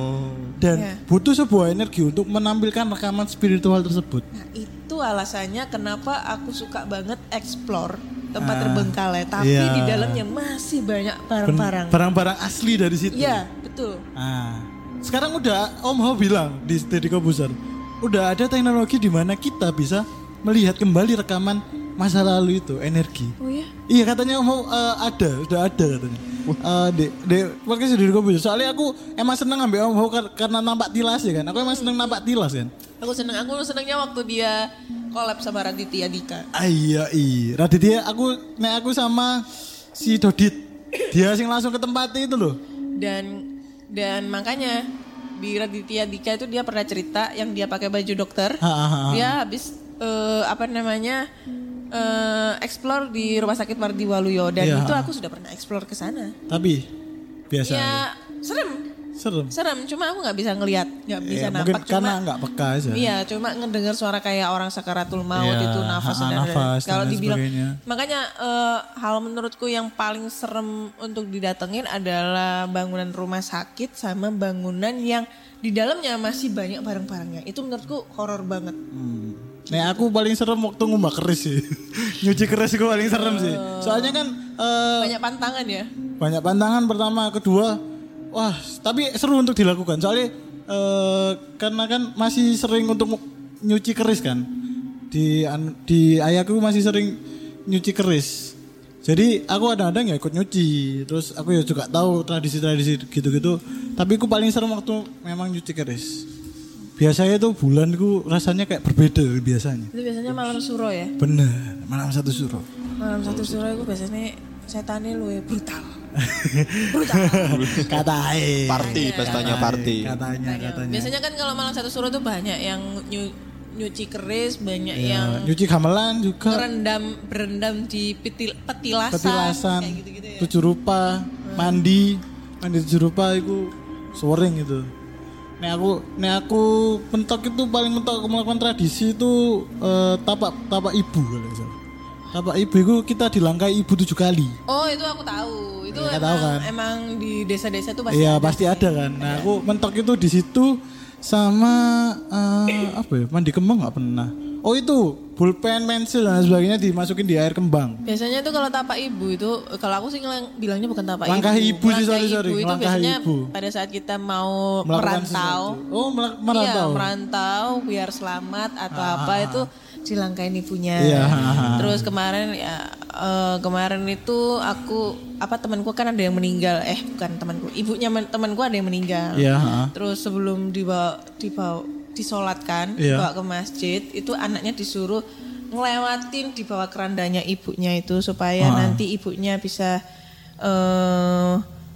Dan Iya. butuh sebuah energi untuk menampilkan rekaman spiritual tersebut. Nah, itu alasannya kenapa aku suka banget explore tempat Ah, terbengkalai, tapi iya. di dalamnya masih banyak barang-barang. Barang-barang asli dari situ. Iya, betul. Ah, sekarang udah Om Ho bilang di Deddy Kobuser, udah ada teknologi di mana kita bisa melihat kembali rekaman masa lalu itu energi. Oh ya? Iya katanya Ho eh, ada, udah ada katanya. Eh, di di podcast Deddy Kobuser. Soalnya aku emang seneng ambil Om Ho kar- karena nampak tilas ya kan. Aku emang seneng nampak tilas kan. Aku seneng, aku senengnya waktu dia collab sama Raditya Dika. Ah, iya iya. Raditya aku nek aku sama si Dodit. Dia sing langsung ke tempatnya itu loh. Dan dan makanya di Raditya Dika itu dia pernah cerita yang dia pakai baju dokter. Ha, ha, ha. Dia habis eh, apa namanya eh, explore di rumah sakit Mardi Waluyo dan Iya, itu aku sudah pernah explore ke sana. Tapi biasa. Ya serem, Serem. serem. Cuma aku nggak bisa ngelihat, nggak bisa Ya, mungkin nampak. karena Cuma nggak peka aja. Iya, cuma ngedengar suara kayak orang sakaratul maut Iya, itu nafas dan nafas dan kalau dibilang sebagainya. makanya eh, hal menurutku yang paling serem untuk didatengin adalah bangunan rumah sakit sama bangunan yang di dalamnya masih banyak barang-barangnya. Itu menurutku horor banget. Nah aku paling serem waktu ngumbah keris sih. Nyuci keris itu paling serem sih. Soalnya kan eh, Banyak pantangan ya. banyak pantangan pertama, kedua, wah tapi seru untuk dilakukan. Soalnya eh, karena kan masih sering untuk nyuci keris kan. Di di ayahku masih sering nyuci keris. Jadi aku kadang-kadang ya ikut nyuci. Terus aku ya juga tahu tradisi-tradisi gitu-gitu. Tapi aku paling serem waktu memang nyuci keris. Biasanya tuh bulanku rasanya kayak berbeda dari biasanya. Itu biasanya malam suro ya. Bener, malam satu suro. Malam satu suro itu biasanya setannya lu brutal. Katanya. Party, pestanya party. Katanya, katanya. Biasanya kan kalau malam satu suro tuh banyak yang nyu- nyuci keris, banyak Ya, yang nyuci gamelan juga. berendam berendam di petil, petilasan, petilasan, kayak gitu-gitu ya. tujuh rupa, mandi, mandi tujuh rupa itu sering itu. Nek aku, nek aku mentok itu paling mentok aku melakukan tradisi itu eh, tapak tapak ibu kalau salah. Tapak ibu itu kita dilangkai ibu tujuh kali. Oh itu aku tahu. Itu Ya, emang, tahu kan. emang di desa-desa tuh pasti Iya ada. pasti ada kan. Nah aku mentok itu di situ sama eh, apa ya mandi kembang nggak pernah. Oh itu pulpen, pensil dan sebagainya dimasukin di air kembang. Biasanya tuh kalau tapak ibu itu kalau aku sih bilangnya bukan tapak Langkah ibu. ibu sih, Langkah sorry, sorry. ibu itu Langkah biasanya ibu. pada saat kita mau Melakukan merantau. sesuatu. Oh mela- Iya, merantau. merantau biar selamat atau apa itu dilangkain ibunya. Iya, ha, ha. Terus kemarin ya eh, kemarin itu aku apa temanku kan ada yang meninggal. Eh bukan temanku, ibunya men- temanku ada yang meninggal. Iya. Terus sebelum dibawa dibawa disolatkan, Iya. dibawa ke masjid, itu anaknya disuruh ngelewatin di bawah kerandanya ibunya itu supaya Ah. nanti ibunya bisa eh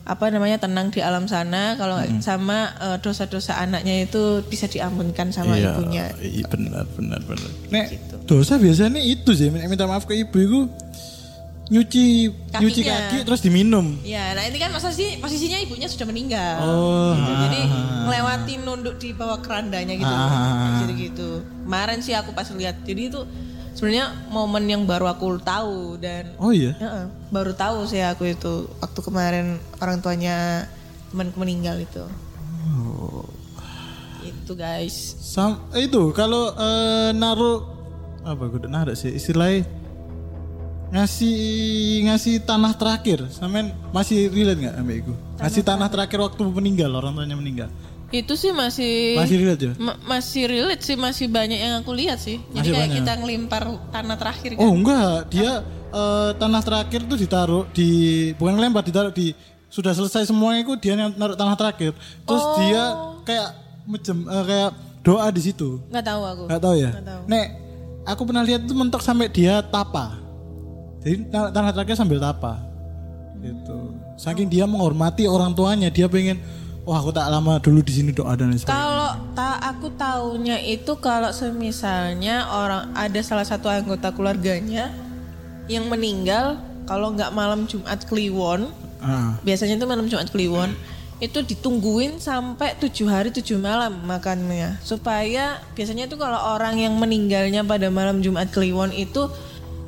apa namanya tenang di alam sana kalau Hmm. sama eh, dosa-dosa anaknya itu bisa diampunkan sama Iya, ibunya. Iya benar benar benar. Nek dosa biasanya itu sih minta maaf ke ibu itu nyuci nyuci Kakinya. kaki terus diminum. Ya, nah ini kan posisi posisinya ibunya sudah meninggal. Oh, Gitu. ah, Jadi ah, ngelewatin nunduk di bawah kerandanya gitu. Ah. Jadi gitu. Kemarin sih aku pas lihat. Jadi itu sebenarnya momen yang baru aku tahu dan Oh iya. Heeh, baru tahu sih aku itu waktu kemarin orang tuanya temanku meninggal itu. Oh. Itu guys. Sam eh, itu kalau eh, naruh apa gue udah naruh sih istilahnya ngasih ngasih tanah terakhir sampean masih relate nggak sama itu ngasih tanah terakhir waktu meninggal orang tuanya meninggal Itu sih masih masih relate ya ma- masih relate sih masih banyak yang aku lihat sih. Jadi Masih kayak banyak. kita ngelimpar tanah terakhir kan. Oh enggak, dia eh, tanah terakhir tuh ditaruh di bukan lempar ditaruh di sudah selesai semua itu dia yang naruh tanah terakhir. Terus dia kayak mejem eh, kayak doa di situ. Nggak tahu aku. Enggak tahu ya? Nggak tahu. Nek, aku pernah lihat itu mentok sampai dia tapa. Jadi tan- tanah terakhir sambil tapa. Gitu. Saking dia menghormati orang tuanya, dia pengen wah aku tak lama dulu di sini doa dan lain sebagainya. Kalau tak aku taunya itu kalau semisalnya orang ada salah satu anggota keluarganya yang meninggal kalau nggak malam Jumat Kliwon Ah. biasanya itu malam Jumat Kliwon itu ditungguin sampai tujuh hari tujuh malam makannya supaya biasanya itu kalau orang yang meninggalnya pada malam Jumat Kliwon itu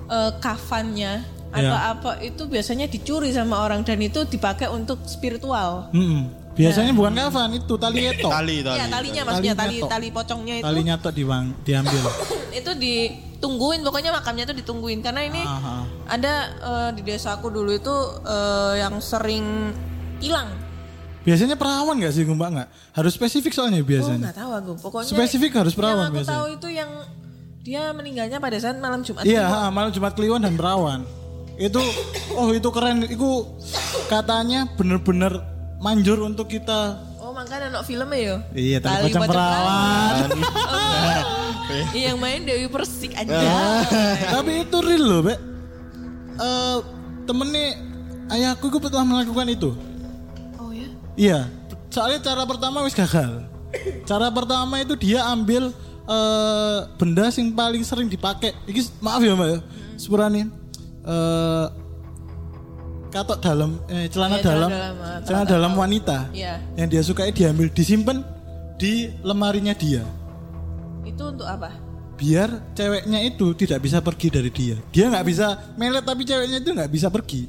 eh, kafannya atau Ya. apa itu biasanya dicuri sama orang dan itu dipakai untuk spiritual. Mm-mm. Biasanya bukan kafan itu tali etok. Tali, tali. Iya talinya maksudnya Tali tali tali pocongnya itu Tali nyatok diwang, diambil. itu di ditungguin pokoknya makamnya tuh ditungguin karena ini Aha. ada eh, di desaku dulu itu eh, yang sering hilang. Biasanya perawan gak sih Mbak nggak? Harus spesifik soalnya Oh biasanya. nggak tahu aku. Pokoknya Spesifik harus perawan Yang aku biasanya. tahu itu yang dia meninggalnya pada saat malam Jumat. Iya, ha, malam Jumat Kliwon dan perawan. Itu oh itu keren. Itu katanya bener-bener manjur untuk kita. Oh makanya anak filmnya ya. Iya, pocong pocong perawan. Iya, yang main Dewi Persik aja. Tapi itu real loh, Bek. Eh temennya ayahku itu telah melakukan itu. oh ya. Iya. Soalnya cara pertama wis gagal. Cara pertama itu dia ambil eh benda yang paling sering dipakai. Iki maaf ya, Mbak ya. Sepurane. Eh katok dalam eh celana celana dalam celana dalam wanita. Iya. Yang dia sukai diambil disimpan di lemarinya dia. Itu untuk apa? Biar ceweknya itu tidak bisa pergi dari dia. Dia nggak bisa melet tapi ceweknya itu nggak bisa pergi.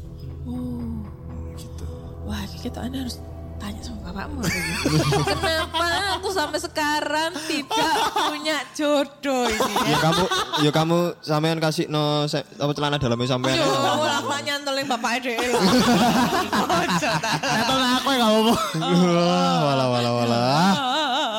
Wah, kita anda harus bapakmu. Kenapa aku sampai sekarang tidak punya jodoh ini Ya ya? kamu, ya kamu sampean kasih no se- apa celana dalamnya sampean. Yo, aku nyantolin bapak ta. Atau aku yang nggak mau. Wah, wala wala wala.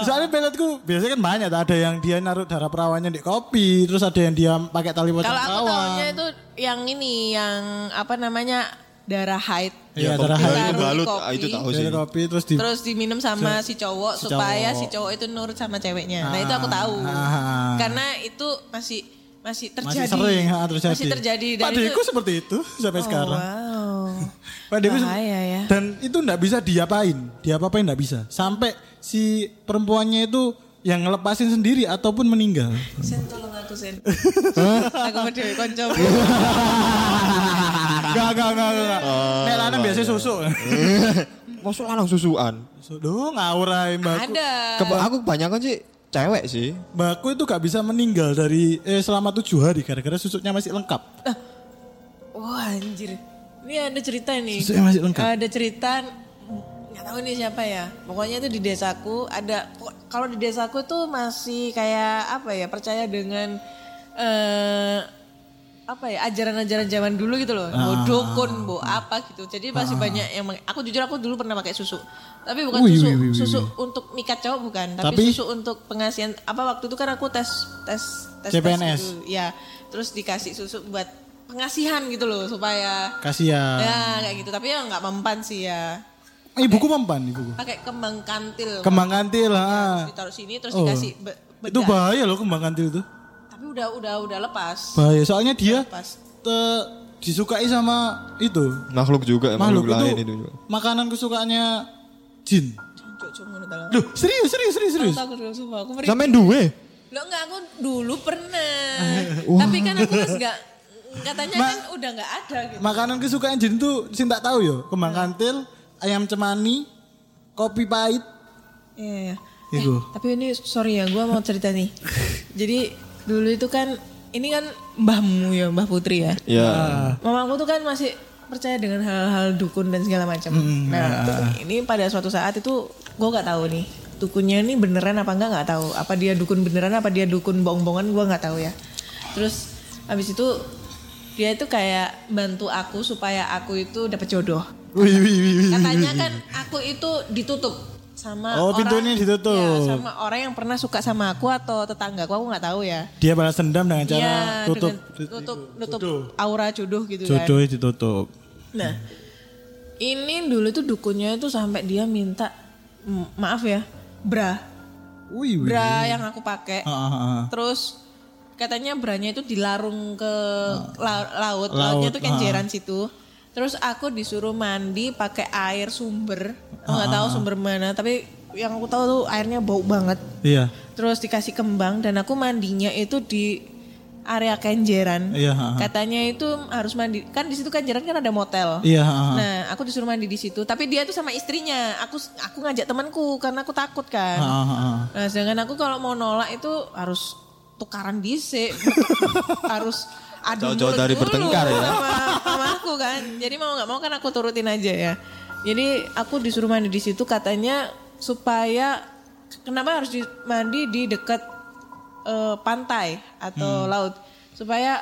Soalnya peletku biasanya kan banyak. Ada yang dia naruh darah perawannya di kopi, terus ada yang dia pakai tali pocong Kalau aku tahunya itu yang ini, yang apa namanya darah haid. Iya, Ya, darah haid. itu balut, kopi. ah, itu tahu sih. Dari kopi terus di Terus diminum sama si cowok si supaya cowok. si cowok itu nurut sama ceweknya. Nah itu aku tahu. Ah. Karena itu masih masih terjadi. masih sering ha, terjadi. Masih terjadi. Dan Pak itu, seperti itu sampai Oh, sekarang. Wow. Pak Deku se- Bahaya ya. Dan itu enggak bisa diapain. Diapa-apain enggak bisa. Sampai si perempuannya itu yang ngelepasin sendiri ataupun meninggal. Sen tolong aku Sen. aku mau dewe konco. Enggak, enggak, enggak, enggak. Nek lanang biasanya susu. Masuk lanang susuan. Duh, ngawur ae mbakku. Ada. Ke- aku kebanyakan sih cewek sih. Mbakku itu gak bisa meninggal dari eh, selama tujuh hari gara-gara susuknya masih lengkap. Wah anjir. Ini ada cerita nih. Susunya masih lengkap. Ada cerita nggak tahu ini siapa ya. Pokoknya itu di desaku ada kalau di desaku tuh masih kayak apa ya percaya dengan eh apa ya ajaran-ajaran zaman dulu gitu loh. Mau Ah. dukun, mau apa gitu. Jadi masih banyak yang aku jujur aku dulu pernah pakai susu. Tapi bukan Wih, susu wih, wih, susu wih. untuk mikat cowok bukan, tapi, Tapi- susu untuk pengasihan apa waktu itu kan aku tes tes tes tes gitu. Ya, terus dikasih susu buat pengasihan gitu loh supaya Kasihan. ya kayak gitu. Tapi ya nggak mempan sih ya. Ibuku mempan ibuku. Pakai kembang kantil. Kembang kantil ha. ditaruh sini terus Oh. dikasih be-. Itu bahaya loh kembang kantil itu. Tapi udah udah udah lepas. Bahaya soalnya dia Lepas. te- disukai sama itu Makhluk juga, makhluk, makhluk lain itu, itu juga. makanan kesukaannya jin. Loh serius serius serius serius. Aku takut dulu, sumpah. Aku merinding. Sampean duwe. Lo enggak aku dulu pernah. Tapi kan aku harus enggak katanya Ma- kan udah enggak ada gitu. Makanan kesukaan jin tuh sing tak tahu yo kembang kantil, ayam cemani, kopi pahit. Iya, iya. Itu. Tapi ini sorry ya, gue mau cerita nih. Jadi dulu itu kan, ini kan mbahmu ya, mbah Putri ya. Ya. Mamaku tuh kan masih percaya dengan hal-hal dukun dan segala macam. nah, ini pada suatu saat itu gue nggak tahu nih, dukunnya ini beneran apa enggak nggak tahu. Apa dia dukun beneran, apa dia dukun bohong-bohongan, gue nggak tahu ya. Terus habis itu dia itu kayak bantu aku supaya aku itu dapat jodoh. Katanya kan aku itu ditutup sama Oh, orang pintunya ditutup. Ya, sama orang yang pernah suka sama aku atau tetanggaku aku nggak tahu ya. Dia balas dendam dengan cara Iya, tutup dengan tutup tutup aura jodoh gitu kan. jodoh ditutup. Nah, ini dulu tuh dukunnya itu sampai dia minta maaf ya, bra. Wih wih. Bra yang aku pakai. Ah, ah, ah. Terus katanya branya itu dilarung ke la- laut, Ah. Laut, lautnya tuh ah. kenjeran situ. Terus aku disuruh mandi pakai air sumber. Aku nggak Ah, tahu sumber mana, tapi yang aku tahu tuh airnya bau banget. Iya. Terus dikasih kembang dan aku mandinya itu di area kenjeran. Iya, ah, ah. Katanya itu harus mandi. Kan di situ kenjeran kan ada motel. Iya, ah, ah. Nah, aku disuruh mandi di situ. Tapi dia tuh sama istrinya. Aku aku ngajak temanku karena aku takut kan. Ah, ah, ah. Nah, sedangkan aku kalau mau nolak itu harus tukaran dhisik. harus adu Jauh-jauh dari bertengkar ya. Sama, sama aku kan. Jadi mau nggak mau kan aku turutin aja ya. Jadi aku disuruh mandi di situ katanya supaya kenapa harus di- mandi di dekat eh, pantai atau Hmm. laut. supaya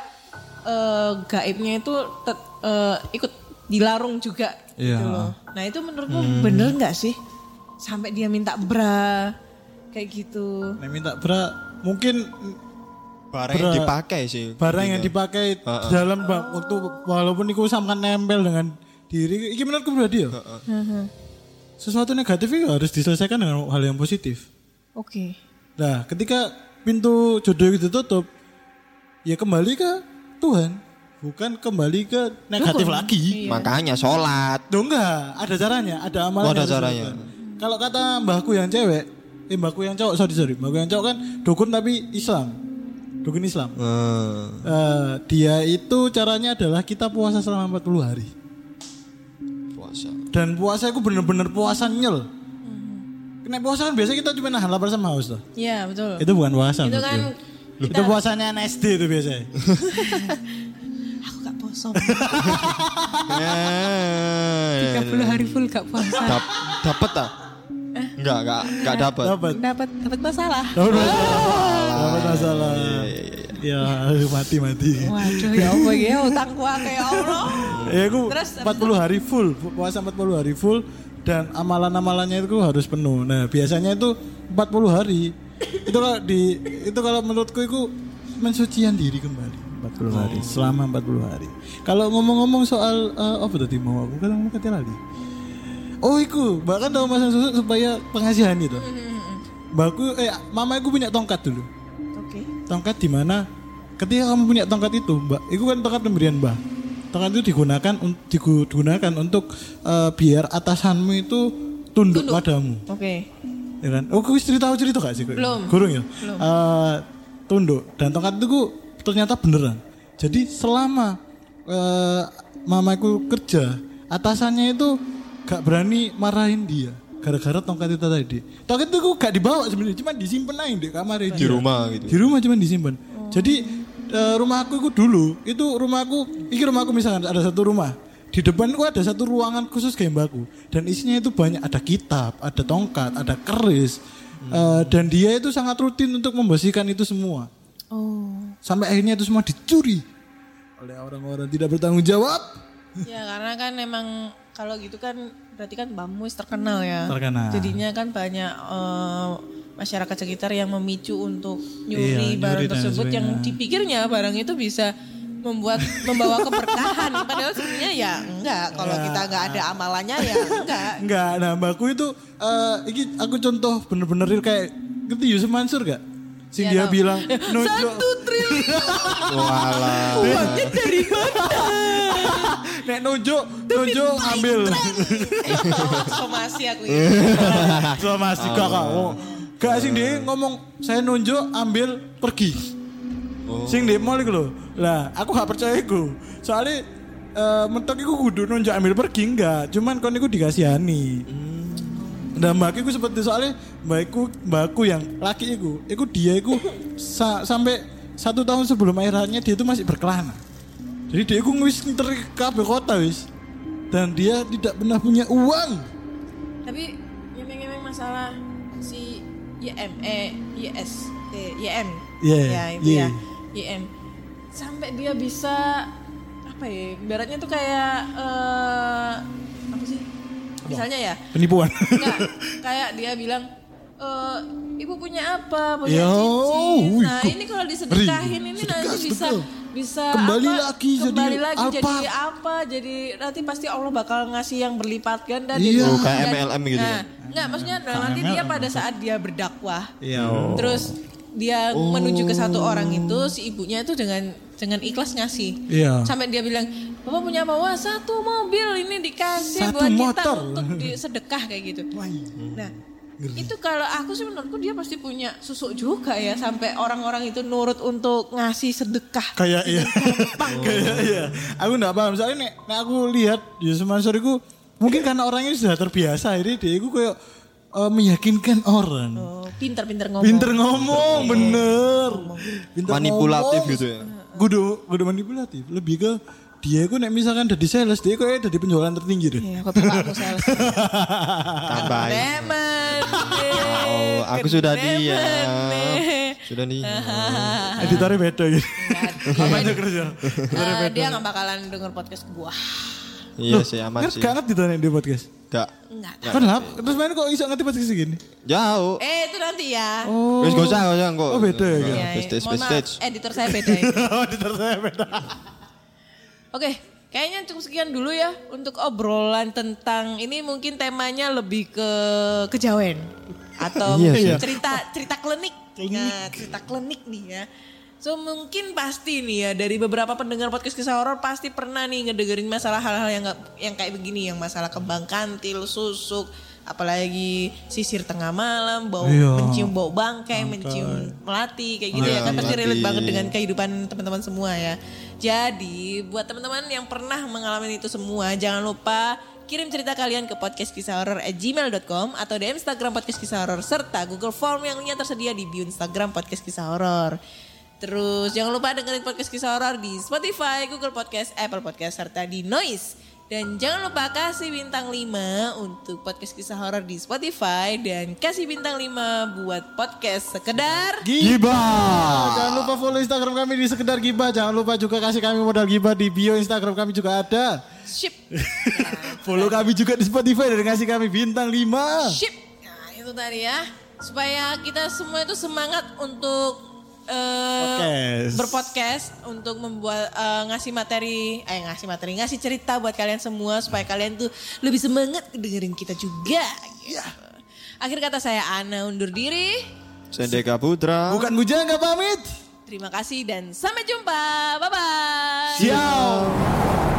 eh, gaibnya itu tet- eh, ikut dilarung juga gitu Iya. loh. Nah itu menurutmu bener nggak sih sampai dia minta bra kayak gitu? Nek minta bra mungkin Barang yang dipakai sih. barang yang dipakai Heeh. dalam ba- waktu walaupun itu sama nempel dengan diri ini menurutku pribadi ya sesuatu negatif itu harus diselesaikan dengan hal yang positif Oke. nah ketika pintu jodoh itu tutup ya kembali ke Tuhan bukan kembali ke negatif lagi Makanya sholat. Duh enggak, ada caranya, ada amalan. Oh, ada caranya. Kalau kata mbahku yang cewek, eh mbahku yang cowok, sorry sorry, mbahku yang cowok kan dukun tapi Islam, dukun Islam. Eh, Eh, dia itu caranya adalah kita puasa selama 40 hari. puasa. Dan puasa itu bener-bener puasa nyel. Kena puasa kan biasanya kita cuma nahan lapar sama haus tuh. Iya betul. Itu bukan puasa. Itu kan Itu puasanya NSD itu biasanya. aku gak. Eh, 30 hari full gak puasa. dap- Dapat tak? Enggak, enggak, enggak dapat. Dapat. Dapat dapat masalah. Dapat masalah. Dapat masalah. Ya, mati mati. Waduh ya apa ya utangku akeh ya Allah. Ya aku Terus, 40 hari full, puasa 40 hari full dan amalan-amalannya itu harus penuh. Nah, biasanya itu 40 hari. itu kalau di itu kalau menurutku itu mensucian diri kembali 40 hari, selama 40 hari. Kalau ngomong-ngomong soal eh, apa tadi mau aku kan mau kata lagi. Oh, iku, bahkan tahu masak susu supaya pengasihan itu. Mbakku eh mama aku punya tongkat dulu. Oke. Tongkat di mana ketika kamu punya tongkat itu, Mbak, itu kan tongkat pemberian Mbah. Tongkat itu digunakan un- digunakan untuk eh, biar atasanmu itu tunduk, padamu, Oke. ya kan? Oh, kau cerita tahu cerita gak sih? Belum. Gurung ya? Eh, tunduk dan tongkat itu ku ternyata beneran. Jadi selama eh, mamaku kerja, atasannya itu gak berani marahin dia gara-gara tongkat itu tadi. Tongkat itu ku gak dibawa sebenarnya, cuma disimpan aja di kamar Di rumah gitu. di rumah cuma disimpan. Jadi eh, rumahku itu dulu itu rumahku, ini rumahku misalkan ada satu rumah. Di depanku ada satu ruangan khusus kayak mbakku dan isinya itu banyak ada kitab, ada tongkat, ada keris. Eh, dan dia itu sangat rutin untuk membersihkan itu semua. Oh. Sampai akhirnya itu semua dicuri oleh orang-orang tidak bertanggung jawab. Ya karena kan emang kalau gitu kan berarti kan Mbak Mus terkenal ya. Terkenal. Jadinya kan banyak eh, masyarakat sekitar yang memicu untuk nyuri Iya, nyuri barang dan tersebut yang dipikirnya barang itu bisa membuat membawa keberkahan padahal sebenarnya ya enggak kalau kita nggak ada amalannya ya enggak Enggak, nah mbakku itu eh ini aku contoh bener-bener kayak ngerti Yusuf Mansur gak? Sing Iya, dia tahu. bilang satu Walah. uangnya dari mana nek nojo nojo ambil. somasi aku ini So masih kakak. Oh. Gak sing dia ngomong saya nunjuk ambil pergi. Sing dia mau iku lho. Lah, aku gak percaya iku. Soalnya eh mentok iku kudu nunjuk ambil pergi enggak. Cuman kon iku dikasihani. Nah mbak iku seperti soalnya mbakku mbakku yang laki iku, iku dia iku sa- sampai satu tahun sebelum akhiratnya dia itu masih berkelana. Jadi dia iku wis kabeh kota wis. Dan dia tidak pernah punya uang. tapi ngemeng-ngemeng masalah si YM eh YS eh YM Yeah, ya itu yeah. ya YM sampai dia bisa apa ya ibaratnya tuh kayak eh apa sih misalnya ya Penipuan. enggak kayak dia bilang eh ibu punya apa punya Yo, cincin wih, nah ini kalau disedekahin ini sedekah, nanti bisa sedekah. bisa Kembali apa, lagi jadi kembali lagi apa? jadi apa jadi nanti pasti Allah bakal ngasih yang berlipat ganda Iya. Oh, kayak dan- MLM gitu nah, ya? enggak maksudnya nah, nanti dia pada saat dia berdakwah Iya. terus dia menuju ke satu orang itu si ibunya itu dengan dengan ikhlas ngasih Iya. sampai dia bilang bapak punya apa wah satu mobil ini dikasih Satu buat motor. kita untuk di sedekah kayak gitu nah itu kalau aku sih menurutku dia pasti punya susuk juga ya sampai orang-orang itu nurut untuk ngasih sedekah Kayak iya. Kayak iya. Aku enggak paham soalnya nek, nek aku lihat Yusuf Mansur itu mungkin karena orangnya sudah terbiasa jadi dia itu kayak eh, meyakinkan orang. Oh, pinter-pinter ngomong Pinter ngomong, bener. Pinter Manipulatif ngomong. gitu ya? Kudu, kudu manipulatif. Lebih ke dia itu nek misalkan dari sales, dia kayak dari penjualan tertinggi deh. Iya, aku bapakmu sales. Tambahin. Demen. Oh, aku sudah diam. Sudah nih. Editornya beda gitu. Namanya kerja. dia nggak bakalan denger podcast gua. Iya sih aman sih. gak ngerti tanya di podcast. Gak. Enggak. Kenapa? Terus main kok iso ngerti podcast gini? Jauh. Eh itu nanti ya. Oh. Wis gak usah, gak usah kok. Oh, beda ya, Iya, Iya, stage, maaf, stage. editor saya beda. Oh, editor saya beda. Oke, kayaknya cukup sekian dulu ya untuk obrolan tentang ini mungkin temanya lebih ke kejawen atau Iya mungkin sih. cerita cerita klinik. Nah, cerita klinik nih ya. So mungkin pasti nih ya dari beberapa pendengar podcast kisah horor pasti pernah nih ngedengerin masalah hal-hal yang nggak yang kayak begini yang masalah kembang kantil, susuk, apalagi sisir tengah malam, bau Iya. mencium bau bangkai, mencium melati kayak gitu ya Iya, kan pasti relate banget dengan kehidupan teman-teman semua ya. Jadi buat teman-teman yang pernah mengalami itu semua jangan lupa kirim cerita kalian ke podcast kisah horor at gmail.com atau di Instagram podcast kisah horor serta Google Form yang linknya tersedia di bio Instagram podcast kisah horor. Terus jangan lupa dengerin podcast kisah horor di Spotify, Google Podcast, Apple Podcast serta di Noise. Dan jangan lupa kasih bintang 5 untuk podcast kisah horor di Spotify dan kasih bintang 5 buat podcast sekedar Gibah. Jangan lupa follow Instagram kami di sekedar gibah. Jangan lupa juga kasih kami modal gibah di bio Instagram kami juga ada. ship. Follow kami juga di Spotify dan kasih kami bintang 5. Ship. Nah itu tadi ya. Supaya kita semua itu semangat untuk eh, Podcast. berpodcast untuk membuat eh, ngasih materi, eh ngasih materi, ngasih cerita buat kalian semua supaya kalian tuh lebih semangat dengerin kita juga. Gitu. Akhir kata saya Ana undur diri. Sendeka Putra. Bukan bujangga pamit. Terima kasih dan sampai jumpa. Bye bye. Siap.